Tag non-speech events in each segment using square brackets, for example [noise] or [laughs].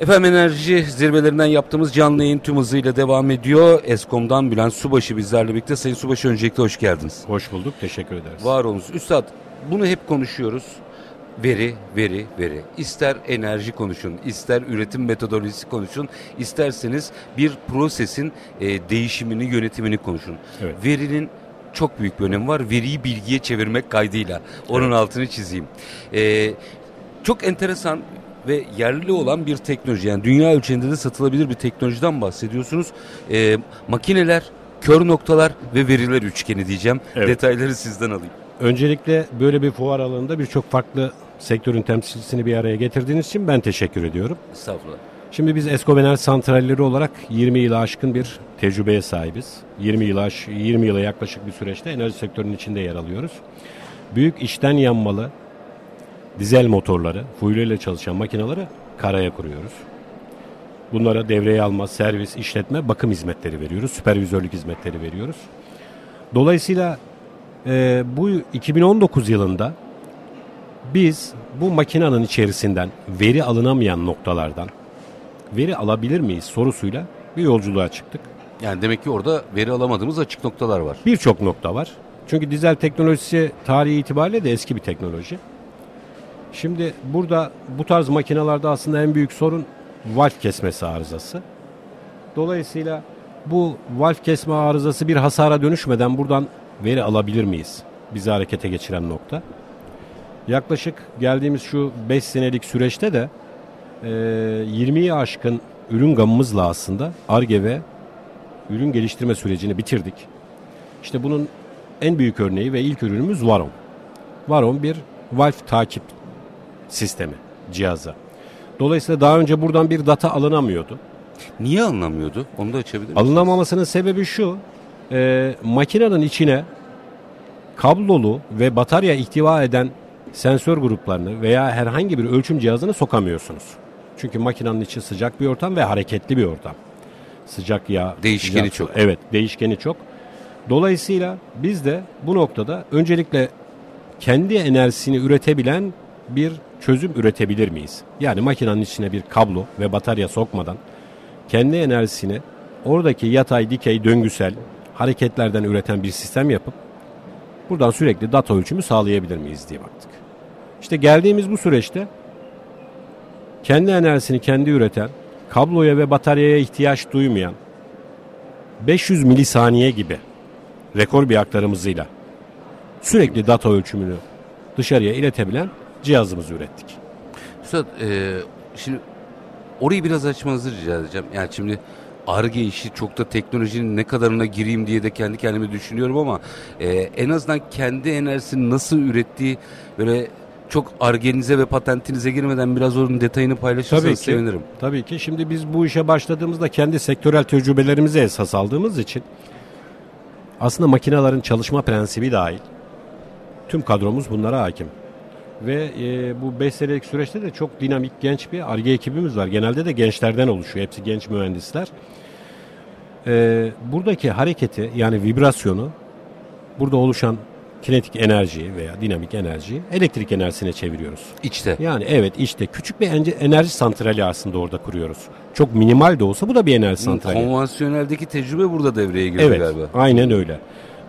Efendim enerji zirvelerinden yaptığımız canlı yayın tüm hızıyla devam ediyor. Eskom'dan Bülent Subaşı bizlerle birlikte. Sayın Subaşı öncelikle hoş geldiniz. Hoş bulduk, teşekkür ederiz. Var olunuz. Üstad bunu hep konuşuyoruz. Veri, veri, veri. İster enerji konuşun, ister üretim metodolojisi konuşun, isterseniz bir prosesin e, değişimini, yönetimini konuşun. Evet. Verinin çok büyük bir önemi var. Veriyi bilgiye çevirmek kaydıyla. Onun Evet. altını çizeyim. E, çok enteresan ve yerli olan bir teknoloji. Yani dünya ölçeğinde de satılabilir bir teknolojiden bahsediyorsunuz. E, makineler, kör noktalar ve veriler üçgeni diyeceğim. Evet. Detayları sizden alayım. Öncelikle böyle bir fuar alanında birçok farklı sektörün temsilcisini bir araya getirdiğiniz için ben teşekkür ediyorum. Estağfurullah. Şimdi biz Eskobener santralleri olarak 20 yılı aşkın bir tecrübeye sahibiz. 20 yıla, aş- 20 yıla yaklaşık bir süreçte enerji sektörünün içinde yer alıyoruz. Büyük içten yanmalı dizel motorları, fuyla çalışan makineleri karaya kuruyoruz. Bunlara devreye alma, servis, işletme, bakım hizmetleri veriyoruz. Süpervizörlük hizmetleri veriyoruz. Dolayısıyla e, bu 2019 yılında biz bu makinenin içerisinden veri alınamayan noktalardan veri alabilir miyiz sorusuyla bir yolculuğa çıktık. Yani demek ki orada veri alamadığımız açık noktalar var. Birçok nokta var. Çünkü dizel teknolojisi tarihi itibariyle de eski bir teknoloji. Şimdi burada bu tarz makinalarda aslında en büyük sorun valf kesmesi arızası. Dolayısıyla bu valf kesme arızası bir hasara dönüşmeden buradan veri alabilir miyiz? Bizi harekete geçiren nokta. Yaklaşık geldiğimiz şu 5 senelik süreçte de e, 20'yi aşkın ürün gamımızla aslında ARGE ve ürün geliştirme sürecini bitirdik. İşte bunun en büyük örneği ve ilk ürünümüz Varon. Varon bir valve takip sistemi, cihazı. Dolayısıyla daha önce buradan bir data alınamıyordu. Niye alınamıyordu? Onu da açabilir misiniz? Alınamamasının sebebi şu, e, makinenin içine kablolu ve batarya ihtiva eden sensör gruplarını veya herhangi bir ölçüm cihazını sokamıyorsunuz. Çünkü makinenin içi sıcak bir ortam ve hareketli bir ortam. Sıcak yağ. Değişkeni sıcak çok. Evet değişkeni çok. Dolayısıyla biz de bu noktada öncelikle kendi enerjisini üretebilen bir çözüm üretebilir miyiz? Yani makinenin içine bir kablo ve batarya sokmadan kendi enerjisini oradaki yatay, dikey, döngüsel hareketlerden üreten bir sistem yapıp buradan sürekli data ölçümü sağlayabilir miyiz diye baktık. İşte geldiğimiz bu süreçte kendi enerjisini kendi üreten, kabloya ve bataryaya ihtiyaç duymayan 500 milisaniye gibi rekor bir aktarım sürekli data ölçümünü dışarıya iletebilen cihazımızı ürettik. Üstad e, şimdi orayı biraz açmanızı rica edeceğim. Yani şimdi ARGE işi çok da teknolojinin ne kadarına gireyim diye de kendi kendime düşünüyorum ama e, en azından kendi enerjisini nasıl ürettiği böyle çok argenize ve patentinize girmeden biraz onun detayını paylaşırsanız Tabii ki. sevinirim. Tabii ki. Şimdi biz bu işe başladığımızda kendi sektörel tecrübelerimizi esas aldığımız için aslında makinelerin çalışma prensibi dahil tüm kadromuz bunlara hakim. Ve e, bu 5 senelik süreçte de çok dinamik genç bir ARGE ekibimiz var. Genelde de gençlerden oluşuyor. Hepsi genç mühendisler. E, buradaki hareketi yani vibrasyonu burada oluşan kinetik enerjiyi veya dinamik enerjiyi elektrik enerjisine çeviriyoruz. İçte. Yani evet işte küçük bir enerji santrali aslında orada kuruyoruz. Çok minimal de olsa bu da bir enerji santrali. Konvansiyoneldeki tecrübe burada devreye giriyor Evet galiba. aynen öyle.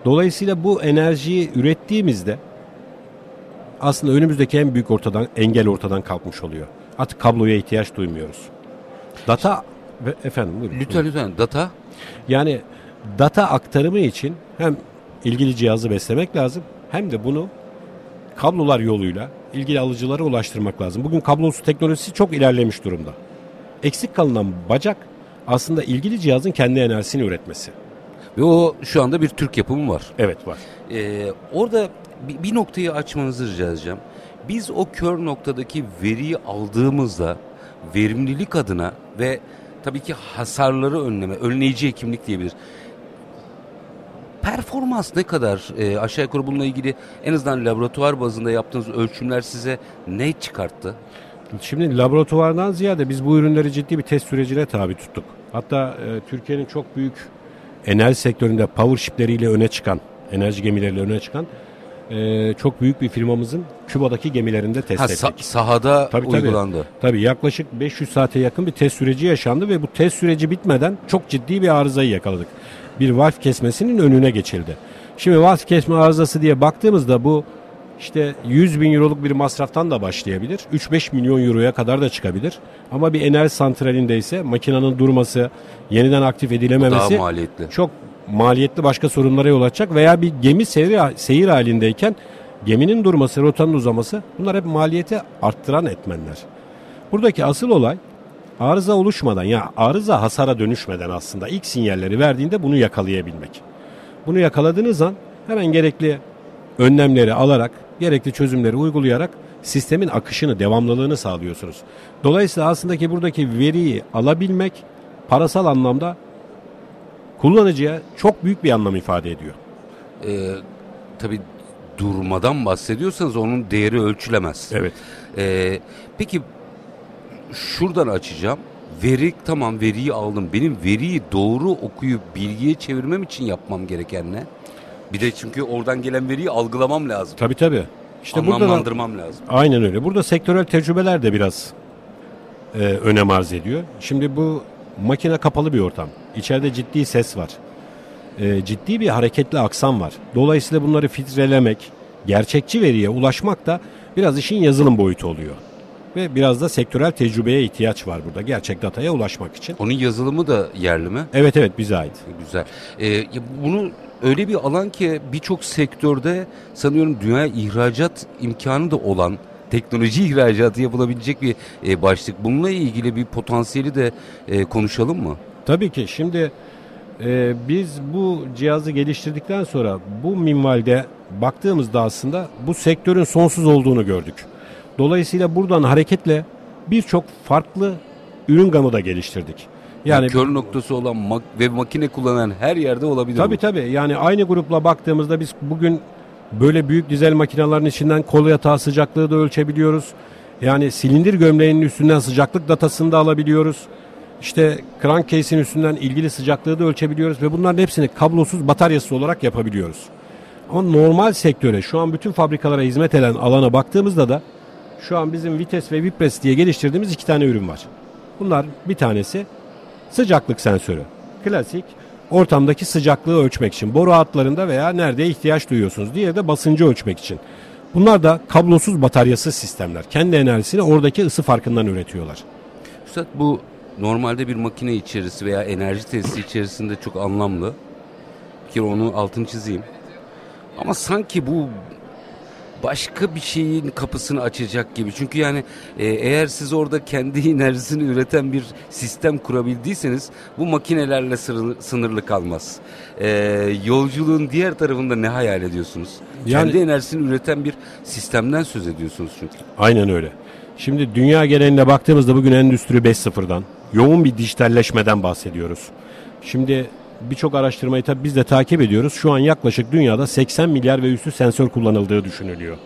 Dolayısıyla bu enerjiyi ürettiğimizde aslında önümüzdeki en büyük ortadan engel ortadan kalkmış oluyor. Artık kabloya ihtiyaç duymuyoruz. Data efendim buyurun. Lütfen lütfen data Yani data aktarımı için hem ilgili cihazı beslemek lazım hem de bunu kablolar yoluyla ilgili alıcılara ulaştırmak lazım. Bugün kablosuz teknolojisi çok ilerlemiş durumda. Eksik kalınan bacak aslında ilgili cihazın kendi enerjisini üretmesi. ve o şu anda bir Türk yapımı var. Evet var. Ee, orada bir, bir noktayı açmanızı rica edeceğim. Biz o kör noktadaki veriyi aldığımızda verimlilik adına ve tabii ki hasarları önleme, önleyici hekimlik diyebilir. Performans ne kadar e, aşağı yukarı bununla ilgili en azından laboratuvar bazında yaptığınız ölçümler size ne çıkarttı? Şimdi laboratuvardan ziyade biz bu ürünleri ciddi bir test sürecine tabi tuttuk. Hatta e, Türkiye'nin çok büyük enerji sektöründe power shipleriyle öne çıkan, enerji gemileriyle öne çıkan e, çok büyük bir firmamızın Küba'daki gemilerinde test Ha, ettik. sa- sahada Tabii, tabii. uygulandı. Tabii yaklaşık 500 saate yakın bir test süreci yaşandı ve bu test süreci bitmeden çok ciddi bir arızayı yakaladık. Bir valf kesmesinin önüne geçildi. Şimdi valf kesme arızası diye baktığımızda bu işte 100 bin euroluk bir masraftan da başlayabilir. 3-5 milyon euroya kadar da çıkabilir. Ama bir enerji santralinde ise makinenin durması, yeniden aktif edilememesi çok maliyetli başka sorunlara yol açacak veya bir gemi seyir, seyir halindeyken geminin durması, rotanın uzaması bunlar hep maliyeti arttıran etmenler. Buradaki asıl olay arıza oluşmadan ya arıza hasara dönüşmeden aslında ilk sinyalleri verdiğinde bunu yakalayabilmek. Bunu yakaladığınız an hemen gerekli önlemleri alarak, gerekli çözümleri uygulayarak sistemin akışını, devamlılığını sağlıyorsunuz. Dolayısıyla aslında ki buradaki veriyi alabilmek parasal anlamda kullanıcıya çok büyük bir anlam ifade ediyor. Ee, tabii durmadan bahsediyorsanız onun değeri ölçülemez. Evet. Ee, peki şuradan açacağım. Veri tamam veriyi aldım. Benim veriyi doğru okuyup bilgiye çevirmem için yapmam gereken ne? Bir de çünkü oradan gelen veriyi algılamam lazım. Tabii tabii. İşte burada Anlamlandırmam lazım. aynen öyle. Burada sektörel tecrübeler de biraz e, önem arz ediyor. Şimdi bu makine kapalı bir ortam. İçeride ciddi ses var. E, ciddi bir hareketli aksam var. Dolayısıyla bunları filtrelemek, gerçekçi veriye ulaşmak da biraz işin yazılım boyutu oluyor. Ve biraz da sektörel tecrübeye ihtiyaç var burada gerçek dataya ulaşmak için. Onun yazılımı da yerli mi? Evet evet bize ait. Güzel. Ee, bunu öyle bir alan ki birçok sektörde sanıyorum dünya ihracat imkanı da olan teknoloji [laughs] ihracatı yapılabilecek bir e, başlık. Bununla ilgili bir potansiyeli de e, konuşalım mı? Tabii ki. Şimdi e, biz bu cihazı geliştirdikten sonra bu minvalde baktığımızda aslında bu sektörün sonsuz olduğunu gördük. Dolayısıyla buradan hareketle birçok farklı ürün gamı da geliştirdik. Yani Yani kör noktası olan mak- ve makine kullanan her yerde olabilir. tabii bu. tabii yani aynı grupla baktığımızda biz bugün böyle büyük dizel makinelerin içinden kol yatağı sıcaklığı da ölçebiliyoruz. Yani silindir gömleğinin üstünden sıcaklık datasını da alabiliyoruz. İşte crankcase'in üstünden ilgili sıcaklığı da ölçebiliyoruz ve bunların hepsini kablosuz bataryasız olarak yapabiliyoruz. Ama normal sektöre şu an bütün fabrikalara hizmet eden alana baktığımızda da şu an bizim Vites ve Vipres diye geliştirdiğimiz iki tane ürün var. Bunlar bir tanesi sıcaklık sensörü. Klasik ortamdaki sıcaklığı ölçmek için boru hatlarında veya nerede ihtiyaç duyuyorsunuz. Diğeri de basıncı ölçmek için. Bunlar da kablosuz bataryasız sistemler. Kendi enerjisini oradaki ısı farkından üretiyorlar. Üstad bu normalde bir makine içerisi veya enerji tesisi içerisinde çok anlamlı. Bir kere onun altını çizeyim. Ama sanki bu başka bir şeyin kapısını açacak gibi. Çünkü yani e, eğer siz orada kendi [laughs] enerjisini üreten bir sistem kurabildiyseniz bu makinelerle sınırlı, sınırlı kalmaz. E, yolculuğun diğer tarafında ne hayal ediyorsunuz? Yani- Kendi enerjisini üreten bir sistemden söz ediyorsunuz çünkü. Aynen öyle. Şimdi dünya geneline baktığımızda bugün Endüstri 5.0'dan, yoğun bir dijitalleşmeden bahsediyoruz. Şimdi birçok araştırmayı tabii biz de takip ediyoruz. Şu an yaklaşık dünyada 80 milyar ve üstü sensör kullanıldığı düşünülüyor.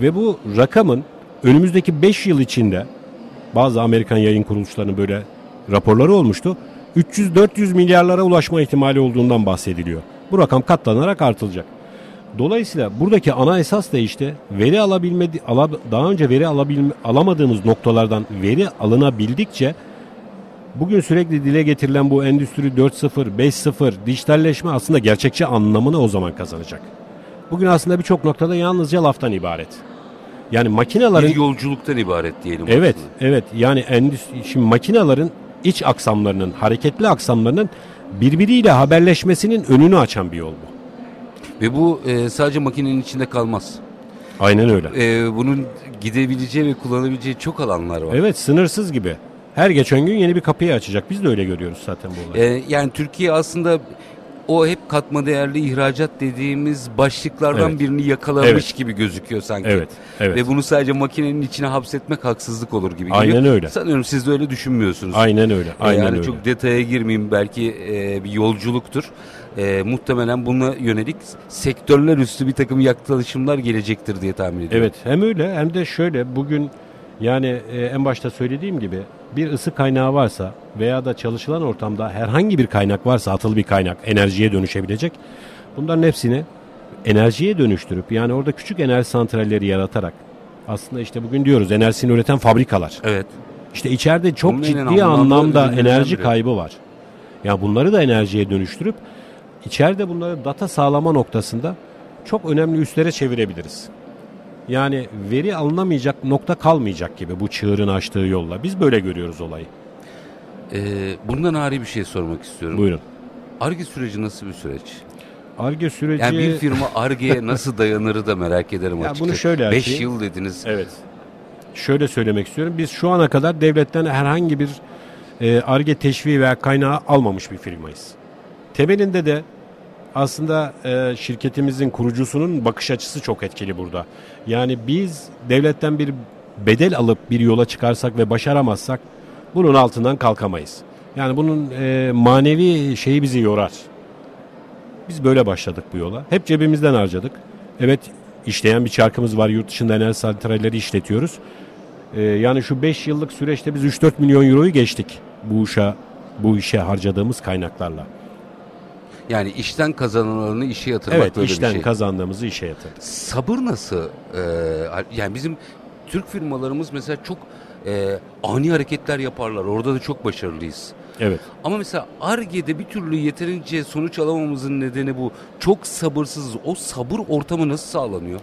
Ve bu rakamın önümüzdeki 5 yıl içinde bazı Amerikan yayın kuruluşlarının böyle raporları olmuştu. 300-400 milyarlara ulaşma ihtimali olduğundan bahsediliyor. Bu rakam katlanarak artılacak. Dolayısıyla buradaki ana esas da işte veri alabilme ala- daha önce veri alabilme, alamadığımız noktalardan veri alınabildikçe bugün sürekli dile getirilen bu endüstri 4.0, 5.0 dijitalleşme aslında gerçekçi anlamını o zaman kazanacak. Bugün aslında birçok noktada yalnızca laftan ibaret. Yani makinelerin Bir yolculuktan ibaret diyelim. Evet, aslında. evet. Yani endüstri, şimdi makinelerin iç aksamlarının, hareketli aksamlarının birbiriyle haberleşmesinin önünü açan bir yol bu. Ve bu e, sadece makinenin içinde kalmaz. Aynen öyle. E, bunun gidebileceği ve kullanabileceği çok alanlar var. Evet, sınırsız gibi. Her geçen gün yeni bir kapıyı açacak. Biz de öyle görüyoruz zaten bu olayı. E, yani Türkiye aslında o hep katma değerli ihracat dediğimiz başlıklardan Evet. birini yakalamış Evet. gibi gözüküyor sanki. Evet, evet. Ve bunu sadece makinenin içine hapsetmek haksızlık olur gibi Aynen geliyor. öyle. Sanıyorum siz de öyle düşünmüyorsunuz. Aynen öyle. E, Aynen yani öyle. çok detaya girmeyeyim belki e, bir yolculuktur. E, muhtemelen buna yönelik sektörler üstü bir takım yaklaşımlar gelecektir diye tahmin ediyorum. Evet, hem öyle hem de şöyle bugün yani e, en başta söylediğim gibi bir ısı kaynağı varsa veya da çalışılan ortamda herhangi bir kaynak varsa atılı bir kaynak enerjiye dönüşebilecek. Bunların hepsini enerjiye dönüştürüp yani orada küçük enerji santralleri yaratarak aslında işte bugün diyoruz enerjisini üreten fabrikalar. Evet. İşte içeride çok Bunun ciddi anlamda enerji kaybı var. Ya bunları da enerjiye dönüştürüp içeride bunları data sağlama noktasında çok önemli üstlere çevirebiliriz. Yani veri alınamayacak nokta kalmayacak gibi bu çığırın açtığı yolla. Biz böyle görüyoruz olayı. Ee, bundan ayrı bir şey sormak istiyorum. Buyurun. Arge süreci nasıl bir süreç? Arge süreci... Yani bir firma Arge'ye nasıl dayanırı da merak ederim Ya açıkçası. bunu şöyle 5 açayım. yıl dediniz. Evet. Şöyle söylemek istiyorum. Biz şu ana kadar devletten herhangi bir e, ARGE teşviği veya kaynağı almamış bir firmayız. Temelinde de aslında e, şirketimizin kurucusunun bakış açısı çok etkili burada. Yani biz devletten bir bedel alıp bir yola çıkarsak ve başaramazsak bunun altından kalkamayız. Yani bunun e, manevi şeyi bizi yorar. Biz böyle başladık bu yola. Hep cebimizden harcadık. Evet işleyen bir çarkımız var. Yurt dışında enerji santralleri işletiyoruz. Ee, yani şu 5 yıllık süreçte biz 3-4 milyon euroyu geçtik bu işe, bu işe harcadığımız kaynaklarla. Yani işten kazanılanı işe yatırmak Evet böyle işten bir şey. kazandığımızı işe yatırdık. Sabır nasıl? Ee, yani bizim Türk firmalarımız mesela çok e, ani hareketler yaparlar. Orada da çok başarılıyız. Evet. Ama mesela ARGE'de bir türlü yeterince sonuç alamamızın nedeni bu. Çok sabırsızız. O sabır ortamı nasıl sağlanıyor?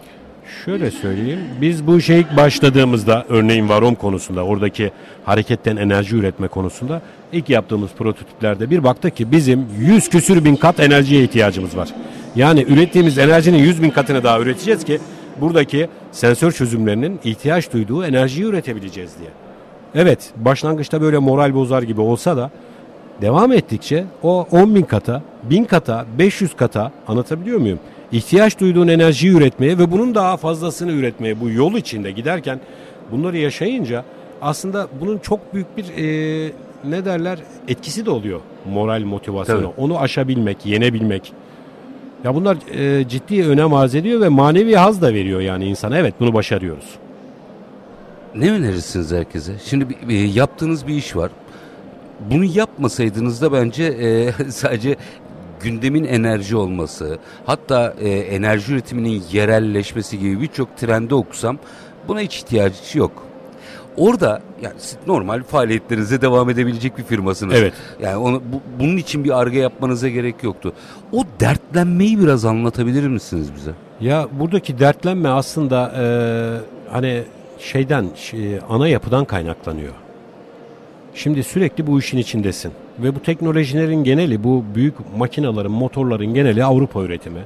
Şöyle söyleyeyim. Biz bu ilk başladığımızda örneğin varom konusunda oradaki hareketten enerji üretme konusunda ilk yaptığımız prototiplerde bir baktık ki bizim 100 küsür bin kat enerjiye ihtiyacımız var. Yani ürettiğimiz enerjinin 100 bin katını daha üreteceğiz ki buradaki sensör çözümlerinin ihtiyaç duyduğu enerjiyi üretebileceğiz diye. Evet başlangıçta böyle moral bozar gibi olsa da devam ettikçe o 10 bin kata, 1000 kata, 500 kata anlatabiliyor muyum? İhtiyaç duyduğun enerjiyi üretmeye ve bunun daha fazlasını üretmeye bu yol içinde giderken bunları yaşayınca aslında bunun çok büyük bir e, ne derler etkisi de oluyor moral motivasyonu. Tabii. Onu aşabilmek, yenebilmek. Ya bunlar e, ciddi önem arz ediyor ve manevi haz da veriyor yani insana. Evet bunu başarıyoruz. Ne önerirsiniz herkese? Şimdi bir- yaptığınız bir iş var. Bunu yapmasaydınız da bence e, [laughs] sadece gündemin enerji olması, hatta e, enerji üretiminin yerelleşmesi gibi birçok trende okusam buna hiç ihtiyacı yok. Orada yani siz normal faaliyetlerinize devam edebilecek bir firmasınız. Evet. Yani onu, bu- bunun için bir arge yapmanıza gerek yoktu. O dertlenmeyi biraz anlatabilir misiniz bize? Ya buradaki dertlenme aslında e, hani şeyden şey, ana yapıdan kaynaklanıyor. Şimdi sürekli bu işin içindesin ve bu teknolojilerin geneli bu büyük makinaların motorların geneli Avrupa üretimi,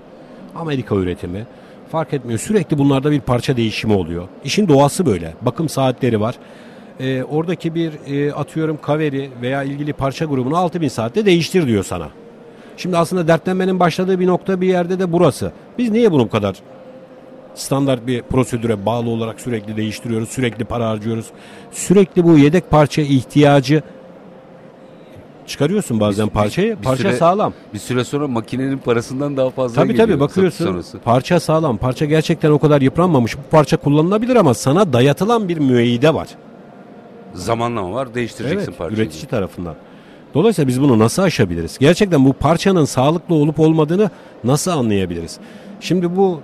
Amerika üretimi fark etmiyor. Sürekli bunlarda bir parça değişimi oluyor. İşin doğası böyle. Bakım saatleri var. E, oradaki bir e, atıyorum kaveri veya ilgili parça grubunu 6000 saatte değiştir diyor sana. Şimdi aslında dertlenmenin başladığı bir nokta bir yerde de burası. Biz niye bunu bu kadar standart bir prosedüre bağlı olarak sürekli değiştiriyoruz, sürekli para harcıyoruz. Sürekli bu yedek parça ihtiyacı çıkarıyorsun bazen Bir- parçayı. bir parça süre- sağlam. Bir süre sonra makinenin parasından daha fazla Tabii geliyor tabii satış bakıyorsun. sonrası. Parça sağlam. Parça gerçekten o kadar yıpranmamış. Bu parça kullanılabilir ama sana dayatılan bir müeyyide var. Zamanlama var değiştireceksin Evet, parçayı. üretici tarafından. Dolayısıyla biz bunu nasıl aşabiliriz? Gerçekten bu parçanın sağlıklı olup olmadığını nasıl anlayabiliriz? Şimdi bu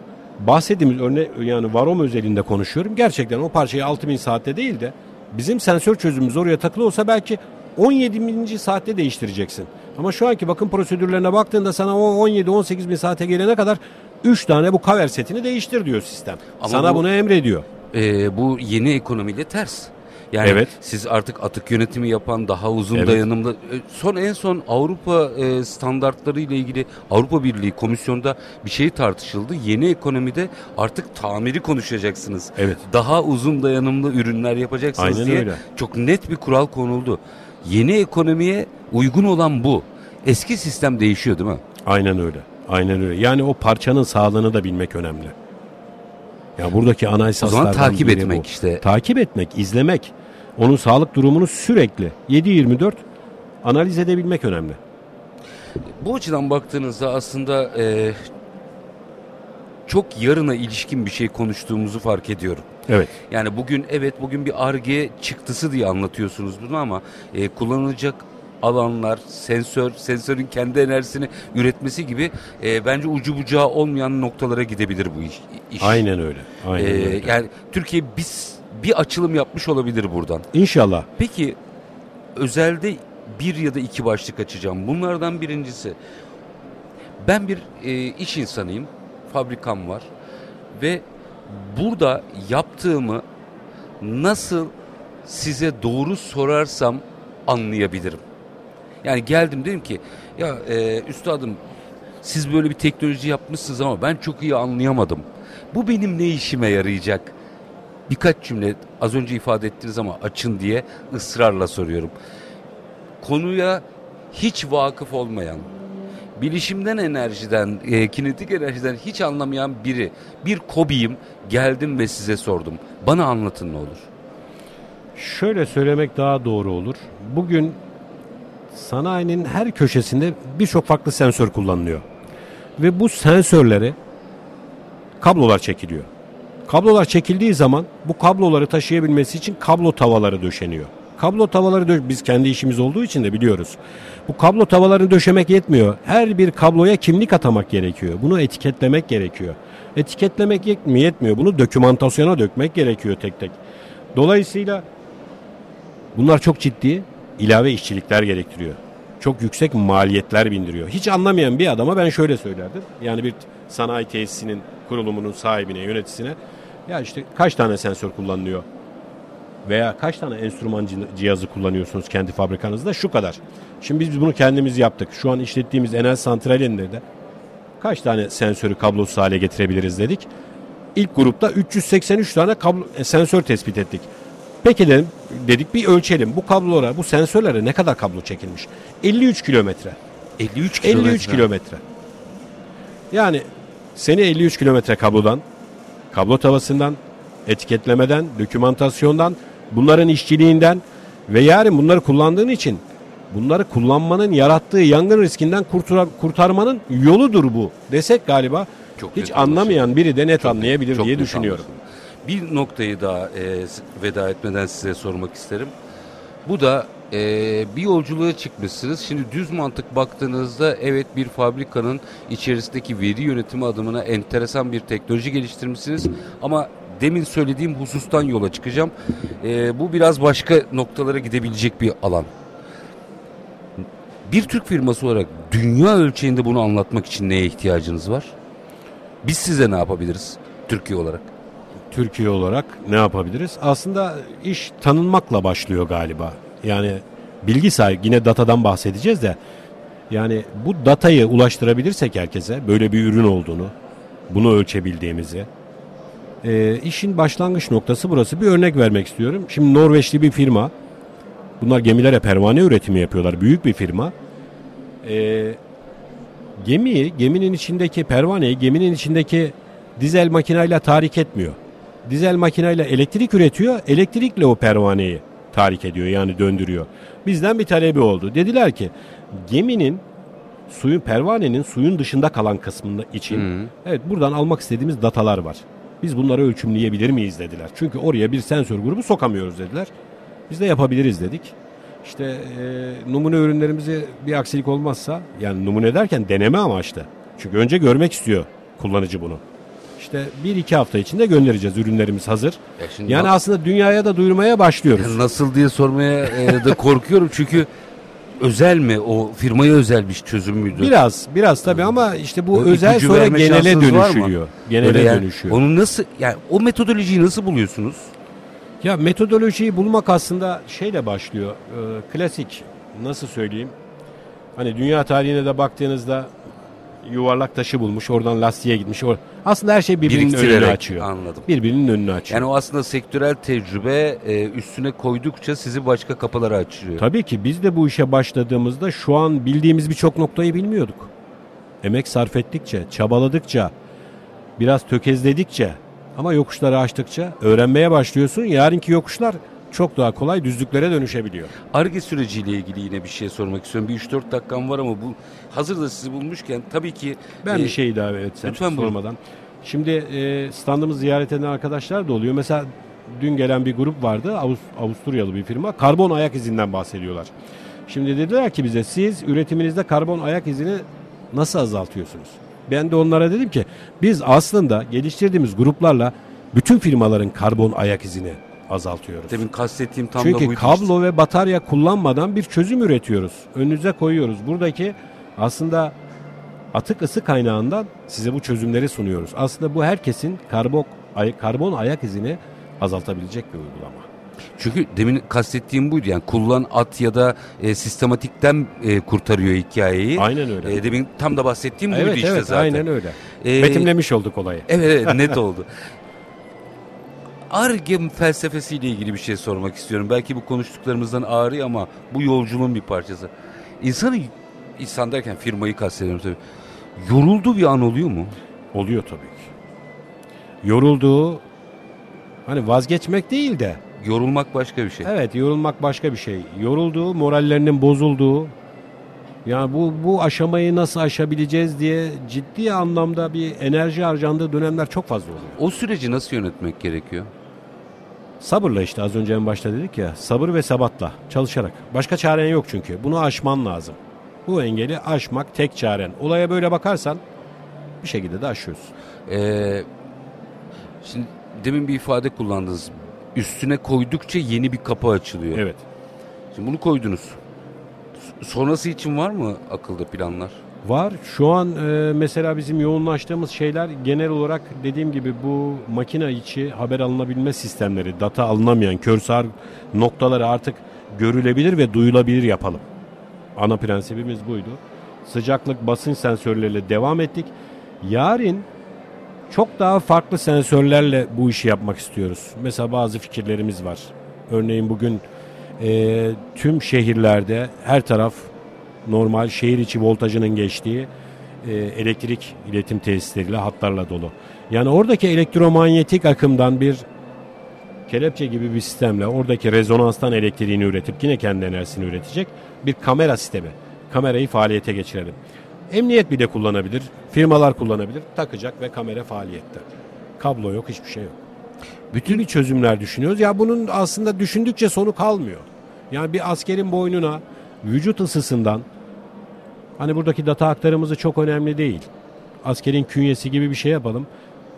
bahsettiğimiz örnek yani varom özelinde konuşuyorum. Gerçekten o parçayı 6000 saatte değil de bizim sensör çözümümüz oraya takılı olsa belki 17. saatte değiştireceksin. Ama şu anki bakım prosedürlerine baktığında sana o 17-18 bin saate gelene kadar 3 tane bu kaver setini değiştir diyor sistem. Ama sana bu- bunu emrediyor. Ee, bu yeni ekonomiyle ters. Yani Evet. siz artık atık yönetimi yapan daha uzun Evet. dayanımlı e, son en son Avrupa e, standartları ile ilgili Avrupa Birliği komisyonda bir şey tartışıldı. Yeni ekonomide artık tamiri konuşacaksınız. Evet. Daha uzun dayanımlı ürünler yapacaksınız Aynen diye öyle. çok net bir kural konuldu. Yeni ekonomiye uygun olan bu. Eski sistem değişiyor değil mi? Aynen öyle. Aynen öyle. Yani o parçanın sağlığını da bilmek önemli. Ya buradaki ana O esaslardan zaman takip etmek bu. işte. Takip etmek, izlemek. Onun sağlık durumunu sürekli 7-24 analiz edebilmek önemli. Bu açıdan baktığınızda aslında e, çok yarına ilişkin bir şey konuştuğumuzu fark ediyorum. Evet. Yani bugün evet bugün bir arge çıktısı diye anlatıyorsunuz bunu ama e, kullanılacak alanlar, sensör, sensörün kendi enerjisini üretmesi gibi e, bence ucu bucağı olmayan noktalara gidebilir bu iş. iş. Aynen öyle. Aynen E, öyle. yani Türkiye biz bir açılım yapmış olabilir buradan. İnşallah. Peki özelde bir ya da iki başlık açacağım. Bunlardan birincisi ben bir e, iş insanıyım. Fabrikam var. Ve burada yaptığımı nasıl size doğru sorarsam anlayabilirim. Yani geldim dedim ki ya e, üstadım siz böyle bir teknoloji yapmışsınız ama ben çok iyi anlayamadım. Bu benim ne işime yarayacak? Birkaç cümle az önce ifade ettiniz ama açın diye ısrarla soruyorum. Konuya hiç vakıf olmayan, bilişimden enerjiden, e, kinetik enerjiden hiç anlamayan biri, bir kobiyim geldim ve size sordum. Bana anlatın ne olur. Şöyle söylemek daha doğru olur. Bugün sanayinin her köşesinde birçok farklı sensör kullanılıyor. Ve bu sensörleri kablolar çekiliyor. Kablolar çekildiği zaman bu kabloları taşıyabilmesi için kablo tavaları döşeniyor. Kablo tavaları dö- biz kendi işimiz olduğu için de biliyoruz. Bu kablo tavalarını döşemek yetmiyor. Her bir kabloya kimlik atamak gerekiyor. Bunu etiketlemek gerekiyor. Etiketlemek yet- mi yetmiyor. Bunu dokümantasyona dökmek gerekiyor tek tek. Dolayısıyla bunlar çok ciddi ilave işçilikler gerektiriyor. Çok yüksek maliyetler bindiriyor. Hiç anlamayan bir adama ben şöyle söylerdim. Yani bir sanayi tesisinin kurulumunun sahibine, yöneticisine ya işte kaç tane sensör kullanılıyor? Veya kaç tane enstrüman cih- cihazı kullanıyorsunuz kendi fabrikanızda? Şu kadar. Şimdi biz bunu kendimiz yaptık. Şu an işlettiğimiz Enel Santrali'nde de kaç tane sensörü kablosuz hale getirebiliriz dedik. İlk grupta 383 tane kablo, e, sensör tespit ettik. Peki dedim, dedik bir ölçelim. Bu kablolara, bu sensörlere ne kadar kablo çekilmiş? 53 kilometre. 53 53 kilometre. Yani seni 53 kilometre kablodan, kablo tavasından, etiketlemeden, dokümantasyondan, bunların işçiliğinden ve yarın bunları kullandığın için bunları kullanmanın yarattığı yangın riskinden kurtura- kurtarmanın yoludur bu desek galiba Çok hiç anlamayan biri de net anlayabilir Çok diye düşünüyorum. anlaşıldı. Bir noktayı daha e, veda etmeden size sormak isterim. Bu da e, bir yolculuğa çıkmışsınız. Şimdi düz mantık baktığınızda evet bir fabrikanın içerisindeki veri yönetimi adımına enteresan bir teknoloji geliştirmişsiniz. Ama demin söylediğim husustan yola çıkacağım. E, bu biraz başka noktalara gidebilecek bir alan. Bir Türk firması olarak dünya ölçeğinde bunu anlatmak için neye ihtiyacınız var? Biz size ne yapabiliriz Türkiye olarak? Türkiye olarak ne yapabiliriz? Aslında iş tanınmakla başlıyor galiba. Yani bilgi yine datadan bahsedeceğiz de yani bu datayı ulaştırabilirsek herkese böyle bir ürün olduğunu, bunu ölçebildiğimizi e, işin başlangıç noktası burası. Bir örnek vermek istiyorum. Şimdi Norveçli bir firma bunlar gemilere pervane üretimi yapıyorlar. Büyük bir firma. E, gemiyi, geminin içindeki pervaneyi, geminin içindeki dizel makinayla tahrik etmiyor. Dizel makinayla elektrik üretiyor, elektrikle o pervaneyi tahrik ediyor yani döndürüyor. Bizden bir talebi oldu. Dediler ki geminin suyun pervanenin suyun dışında kalan kısmında için evet buradan almak istediğimiz datalar var. Biz bunları ölçümleyebilir miyiz dediler. Çünkü oraya bir sensör grubu sokamıyoruz dediler. Biz de yapabiliriz dedik. İşte e, numune ürünlerimizi bir aksilik olmazsa yani numune derken deneme amaçlı. Çünkü önce görmek istiyor kullanıcı bunu. İşte bir iki hafta içinde göndereceğiz ürünlerimiz hazır. Ya şimdi Yani na- aslında dünyaya da duyurmaya başlıyoruz. Nasıl diye sormaya e, da korkuyorum çünkü özel mi o firmaya özel bir çözüm müydü? Biraz biraz tabii ama işte bu O özel ipucu sonra verme genele şansınız var mı? dönüşüyor. Genele yani dönüşüyor. Onu nasıl yani o metodolojiyi nasıl buluyorsunuz? Ya metodolojiyi bulmak aslında şeyle başlıyor. Ee, klasik nasıl söyleyeyim? Hani dünya tarihine de baktığınızda yuvarlak taşı bulmuş, oradan lastiğe gitmiş. Or- aslında her şey birbirinin önünü açıyor. anladım. Birbirinin önünü açıyor. Yani o aslında sektörel tecrübe e, üstüne koydukça sizi başka kapılara açıyor. Tabii ki biz de bu işe başladığımızda şu an bildiğimiz birçok noktayı bilmiyorduk. Emek sarf ettikçe, çabaladıkça, biraz tökezledikçe ama yokuşları açtıkça öğrenmeye başlıyorsun. Yarınki yokuşlar çok daha kolay düzlüklere dönüşebiliyor. Arge süreciyle ilgili yine bir şey sormak istiyorum. Bir 3-4 dakikam var ama bu hazır da sizi bulmuşken tabii ki Ben e, bir şey ilave etsem lütfen buyurun. sormadan. Şimdi e, standımızı ziyaret eden arkadaşlar da oluyor. Mesela dün gelen bir grup vardı. Avust- Avusturyalı bir firma. Karbon ayak izinden bahsediyorlar. Şimdi dediler ki bize siz üretiminizde karbon ayak izini nasıl azaltıyorsunuz? Ben de onlara dedim ki biz aslında geliştirdiğimiz gruplarla bütün firmaların karbon ayak izini azaltıyoruz. Demin kastettiğim tam da Çünkü buydu kablo işte. ve batarya kullanmadan bir çözüm üretiyoruz. Önünüze koyuyoruz. Buradaki aslında atık ısı kaynağından size bu çözümleri sunuyoruz. Aslında bu herkesin karbon, ay- karbon ayak izini azaltabilecek bir uygulama. Çünkü demin kastettiğim buydu yani kullan at ya da e, sistematikten e, kurtarıyor hikayeyi. Aynen öyle. E, demin tam da bahsettiğim buydu evet işte evet zaten. aynen öyle. E, Betimlemiş olduk olayı. Evet evet net oldu. [laughs] Arge felsefesiyle ilgili bir şey sormak istiyorum. Belki bu konuştuklarımızdan ağrı ama bu yolculuğun bir parçası. İnsanı, insan derken firmayı kastediyorum tabii. Yorulduğu bir an oluyor mu? Oluyor tabii ki. Yorulduğu hani vazgeçmek değil de Yorulmak başka bir şey. evet yorulmak başka bir şey. Yorulduğu, morallerinin bozulduğu yani bu bu aşamayı nasıl aşabileceğiz diye ciddi anlamda bir enerji harcandığı dönemler çok fazla oluyor. O süreci nasıl yönetmek gerekiyor? Sabırla işte az önce en başta dedik ya sabır ve sabatla çalışarak. Başka çaren yok çünkü bunu aşman lazım. Bu engeli aşmak tek çaren. Olaya böyle bakarsan bir şekilde de aşıyorsun. Ee, şimdi demin bir ifade kullandınız. Üstüne koydukça yeni bir kapı açılıyor. Evet. Şimdi bunu koydunuz. Sonrası için var mı akılda planlar? Var. Şu an e, mesela bizim yoğunlaştığımız şeyler genel olarak dediğim gibi bu makine içi haber alınabilme sistemleri, data alınamayan körsar noktaları artık görülebilir ve duyulabilir yapalım. Ana prensibimiz buydu. Sıcaklık basınç sensörleriyle devam ettik. Yarın çok daha farklı sensörlerle bu işi yapmak istiyoruz. Mesela bazı fikirlerimiz var. Örneğin bugün e, tüm şehirlerde her taraf normal şehir içi voltajının geçtiği e, elektrik iletim tesisleriyle hatlarla dolu. Yani oradaki elektromanyetik akımdan bir kelepçe gibi bir sistemle oradaki rezonanstan elektriğini üretip yine kendi enerjisini üretecek bir kamera sistemi. Kamerayı faaliyete geçirelim. Emniyet bile kullanabilir, firmalar kullanabilir. Takacak ve kamera faaliyette. Kablo yok, hiçbir şey yok. Bütün çözümler düşünüyoruz. Ya bunun aslında düşündükçe sonu kalmıyor. Yani bir askerin boynuna vücut ısısından hani buradaki data aktarımızı çok önemli değil. Askerin künyesi gibi bir şey yapalım.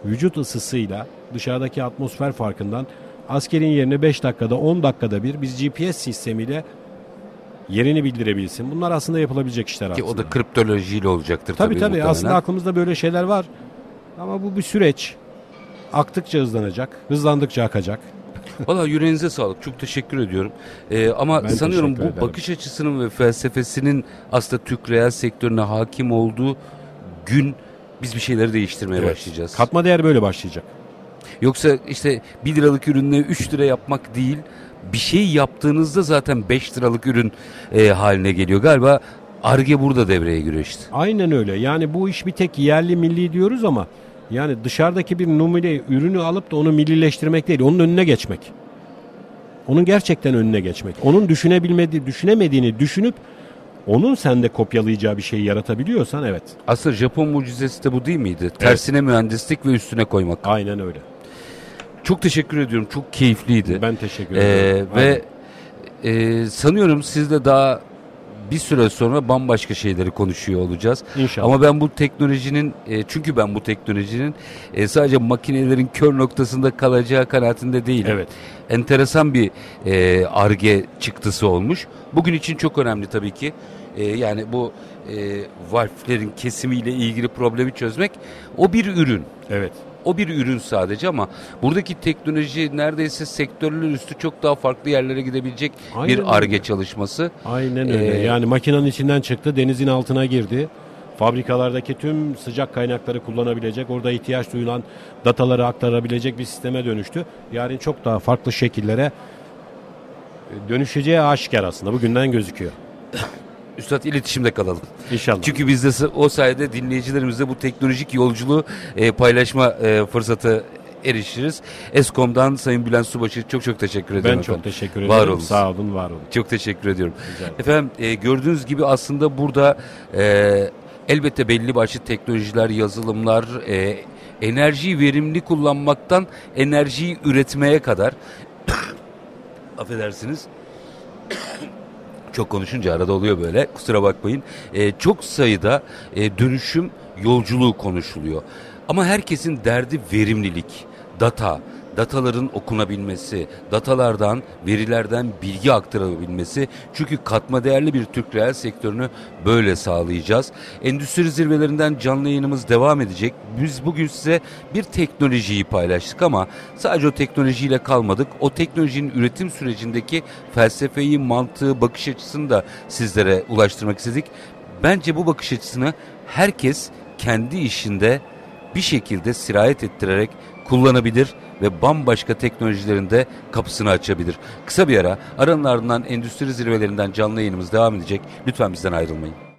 Vücut ısısıyla dışarıdaki atmosfer farkından askerin yerine 5 dakikada 10 dakikada bir biz GPS sistemiyle yerini bildirebilsin. Bunlar aslında yapılabilecek işler Ki aslında. o da kriptolojiyle olacaktır Tabii tabii. tabii muhtemelen. aslında aklımızda böyle şeyler var. Ama bu bir süreç. Aktıkça hızlanacak, hızlandıkça akacak. Valla yüreğinize sağlık. Çok teşekkür ediyorum. Ee, ama Ben sanıyorum bu ederim. bakış açısının ve felsefesinin aslında Türk reel sektörüne hakim olduğu gün biz bir şeyleri değiştirmeye Evet. başlayacağız. Katma değer böyle başlayacak. Yoksa işte 1 liralık ürünle 3 lira yapmak değil bir şey yaptığınızda zaten 5 liralık ürün e, haline geliyor. Galiba Arge burada devreye giriyor işte. Aynen öyle. Yani bu iş bir tek yerli milli diyoruz ama yani dışarıdaki bir numune ürünü alıp da onu millileştirmek değil, onun önüne geçmek. Onun gerçekten önüne geçmek. Onun düşünebilmediği, düşünemediğini düşünüp onun sende kopyalayacağı bir şeyi yaratabiliyorsan evet. Aslında Japon mucizesi de bu değil miydi? Tersine mühendislik ve üstüne koymak. Aynen öyle. Çok teşekkür ediyorum. Çok keyifliydi. Ben teşekkür Ee, ederim. ve e, sanıyorum sizle daha bir süre sonra bambaşka şeyleri konuşuyor olacağız. İnşallah. Ama ben bu teknolojinin e, çünkü ben bu teknolojinin e, sadece makinelerin kör noktasında kalacağı kanaatinde değilim. Evet. Enteresan bir e, arge çıktısı olmuş. Bugün için çok önemli tabii ki. E, yani bu e, valflerin kesimiyle ilgili problemi çözmek o bir ürün. Evet. O bir ürün sadece ama buradaki teknoloji neredeyse sektörler üstü çok daha farklı yerlere gidebilecek Aynen bir arge çalışması. Aynen öyle. Ee, yani makinenin içinden çıktı, denizin altına girdi. Fabrikalardaki tüm sıcak kaynakları kullanabilecek, orada ihtiyaç duyulan dataları aktarabilecek bir sisteme dönüştü. Yarın çok daha farklı şekillere dönüşeceği aşikar aslında. Bugünden gözüküyor. [laughs] Üstad iletişimde kalalım. İnşallah. Çünkü biz de o sayede dinleyicilerimizle bu teknolojik yolculuğu e, paylaşma e, fırsatı erişiriz. Eskom'dan Sayın Bülent Subaşı çok çok teşekkür ederim. ben çok efendim. teşekkür Var ederim. olun. Sağ olun, var olun. Çok teşekkür ediyorum. Efendim e, gördüğünüz gibi aslında burada e, elbette belli başlı teknolojiler, yazılımlar, e, enerjiyi verimli kullanmaktan enerjiyi üretmeye kadar [coughs] affedersiniz çok konuşunca arada oluyor böyle kusura bakmayın. E, çok sayıda e, dönüşüm yolculuğu konuşuluyor. Ama herkesin derdi verimlilik, data, dataların okunabilmesi, datalardan, verilerden bilgi aktarabilmesi. Çünkü katma değerli bir Türk reel sektörünü böyle sağlayacağız. Endüstri zirvelerinden canlı yayınımız devam edecek. Biz bugün size bir teknolojiyi paylaştık ama sadece o teknolojiyle kalmadık. O teknolojinin üretim sürecindeki felsefeyi, mantığı, bakış açısını da sizlere ulaştırmak istedik. Bence bu bakış açısını herkes kendi işinde bir şekilde sirayet ettirerek kullanabilir ve bambaşka teknolojilerin de kapısını açabilir. Kısa bir ara aranın ardından endüstri zirvelerinden canlı yayınımız devam edecek. Lütfen bizden ayrılmayın.